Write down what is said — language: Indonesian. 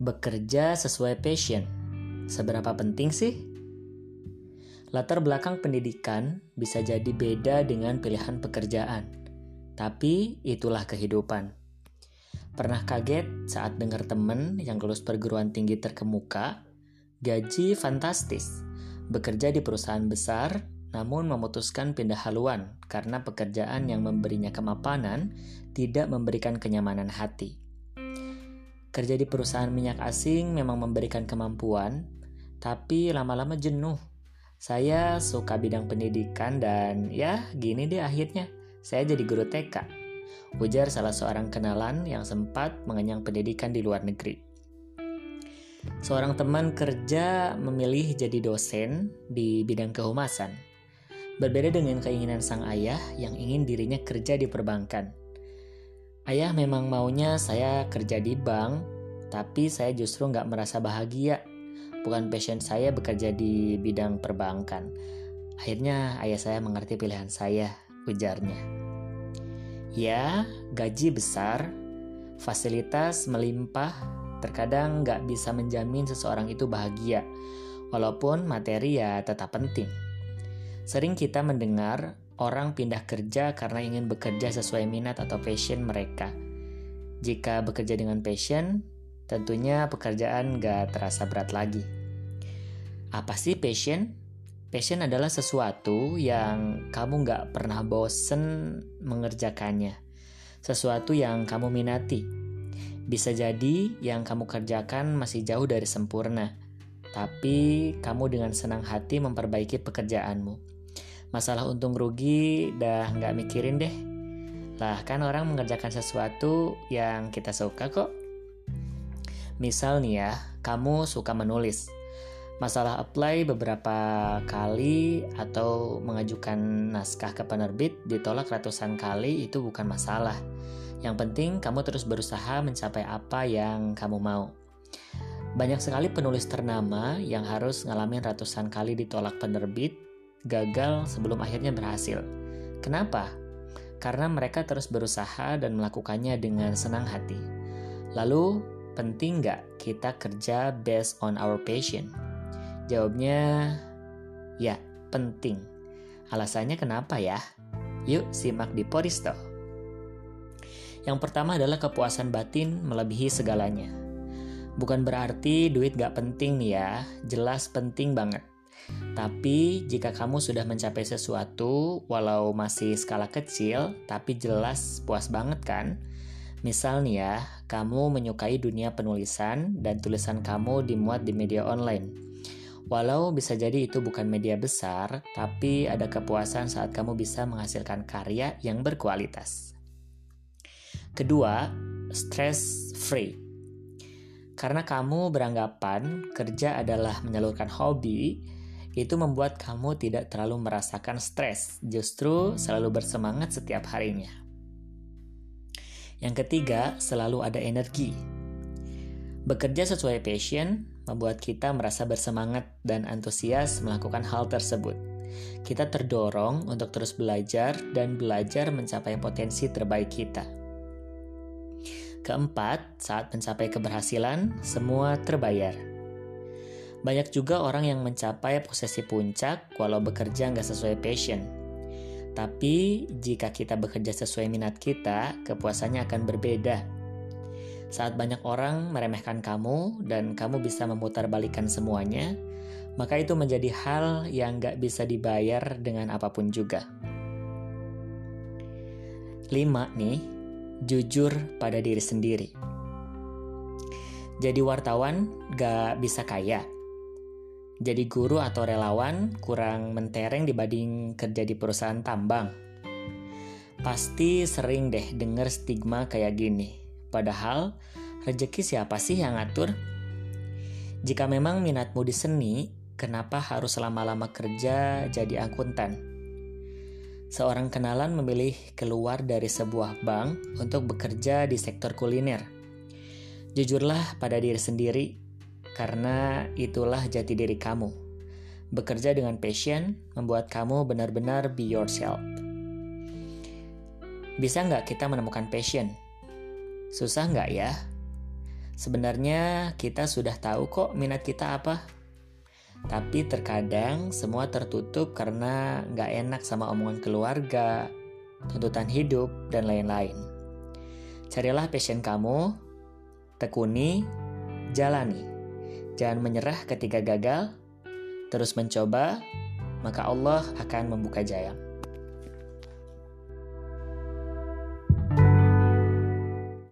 Bekerja sesuai passion, seberapa penting sih? Latar belakang pendidikan bisa jadi beda dengan pilihan pekerjaan, tapi itulah kehidupan. Pernah kaget saat dengar temen yang lulus perguruan tinggi terkemuka, gaji fantastis, bekerja di perusahaan besar, namun memutuskan pindah haluan karena pekerjaan yang memberinya kemapanan tidak memberikan kenyamanan hati. Kerja di perusahaan minyak asing memang memberikan kemampuan, tapi lama-lama jenuh. Saya suka bidang pendidikan dan ya gini deh akhirnya, saya jadi guru TK. Ujar salah seorang kenalan yang sempat mengenyang pendidikan di luar negeri. Seorang teman kerja memilih jadi dosen di bidang kehumasan. Berbeda dengan keinginan sang ayah yang ingin dirinya kerja di perbankan. Ayah memang maunya saya kerja di bank, tapi saya justru nggak merasa bahagia. Bukan passion saya bekerja di bidang perbankan. Akhirnya ayah saya mengerti pilihan saya, ujarnya. Ya, gaji besar, fasilitas melimpah, terkadang nggak bisa menjamin seseorang itu bahagia, walaupun materi ya tetap penting. Sering kita mendengar orang pindah kerja karena ingin bekerja sesuai minat atau passion mereka. Jika bekerja dengan passion, tentunya pekerjaan gak terasa berat lagi. Apa sih passion? Passion adalah sesuatu yang kamu gak pernah bosen mengerjakannya. Sesuatu yang kamu minati. Bisa jadi yang kamu kerjakan masih jauh dari sempurna, tapi kamu dengan senang hati memperbaiki pekerjaanmu masalah untung rugi dah nggak mikirin deh. Lah kan orang mengerjakan sesuatu yang kita suka kok. Misal nih ya, kamu suka menulis. Masalah apply beberapa kali atau mengajukan naskah ke penerbit ditolak ratusan kali itu bukan masalah. Yang penting kamu terus berusaha mencapai apa yang kamu mau. Banyak sekali penulis ternama yang harus ngalamin ratusan kali ditolak penerbit gagal sebelum akhirnya berhasil. Kenapa? Karena mereka terus berusaha dan melakukannya dengan senang hati. Lalu, penting nggak kita kerja based on our passion? Jawabnya, ya, penting. Alasannya kenapa ya? Yuk simak di Poristo. Yang pertama adalah kepuasan batin melebihi segalanya. Bukan berarti duit gak penting nih ya, jelas penting banget. Tapi jika kamu sudah mencapai sesuatu, walau masih skala kecil, tapi jelas puas banget kan? Misal nih ya, kamu menyukai dunia penulisan dan tulisan kamu dimuat di media online. Walau bisa jadi itu bukan media besar, tapi ada kepuasan saat kamu bisa menghasilkan karya yang berkualitas. Kedua, stress free. Karena kamu beranggapan kerja adalah menyalurkan hobi, itu membuat kamu tidak terlalu merasakan stres, justru selalu bersemangat setiap harinya. Yang ketiga, selalu ada energi. Bekerja sesuai passion membuat kita merasa bersemangat dan antusias melakukan hal tersebut. Kita terdorong untuk terus belajar dan belajar mencapai potensi terbaik kita. Keempat, saat mencapai keberhasilan, semua terbayar. Banyak juga orang yang mencapai posisi puncak walau bekerja nggak sesuai passion. Tapi jika kita bekerja sesuai minat kita, kepuasannya akan berbeda. Saat banyak orang meremehkan kamu dan kamu bisa memutarbalikkan semuanya, maka itu menjadi hal yang nggak bisa dibayar dengan apa pun juga. Lima nih, jujur pada diri sendiri. Jadi wartawan gak bisa kaya, jadi guru atau relawan kurang mentereng dibanding kerja di perusahaan tambang. Pasti sering deh denger stigma kayak gini. Padahal, rejeki siapa sih yang ngatur? Jika memang minatmu di seni, kenapa harus lama-lama kerja jadi akuntan? Seorang kenalan memilih keluar dari sebuah bank untuk bekerja di sektor kuliner. Jujurlah pada diri sendiri, karena itulah jati diri kamu. Bekerja dengan passion membuat kamu benar-benar be yourself. Bisa nggak kita menemukan passion? Susah nggak ya? Sebenarnya kita sudah tahu kok minat kita apa. Tapi terkadang semua tertutup karena nggak enak sama omongan keluarga, tuntutan hidup, dan lain-lain. Carilah passion kamu, tekuni, jalani. Jangan menyerah ketika gagal, terus mencoba, maka Allah akan membuka jalan.